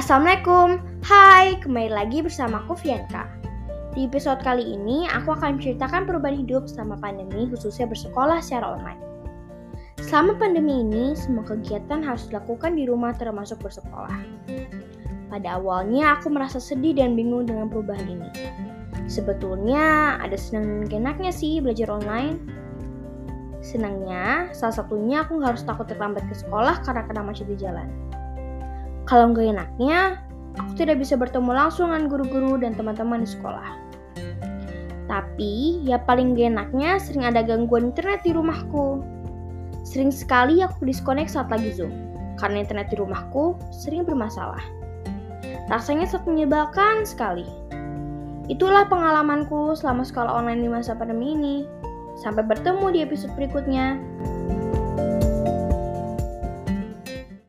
Assalamualaikum, hai, kembali lagi bersama aku Fianka. Di episode kali ini, aku akan menceritakan perubahan hidup selama pandemi khususnya bersekolah secara online. Selama pandemi ini, semua kegiatan harus dilakukan di rumah termasuk bersekolah. Pada awalnya, aku merasa sedih dan bingung dengan perubahan ini. Sebetulnya, ada senang genaknya sih belajar online. Senangnya, salah satunya aku harus takut terlambat ke sekolah karena kena macet di jalan. Kalau nggak enaknya, aku tidak bisa bertemu langsung dengan guru-guru dan teman-teman di sekolah. Tapi, ya paling gak enaknya sering ada gangguan internet di rumahku. Sering sekali aku diskonek saat lagi Zoom, karena internet di rumahku sering bermasalah. Rasanya sangat menyebalkan sekali. Itulah pengalamanku selama sekolah online di masa pandemi ini. Sampai bertemu di episode berikutnya.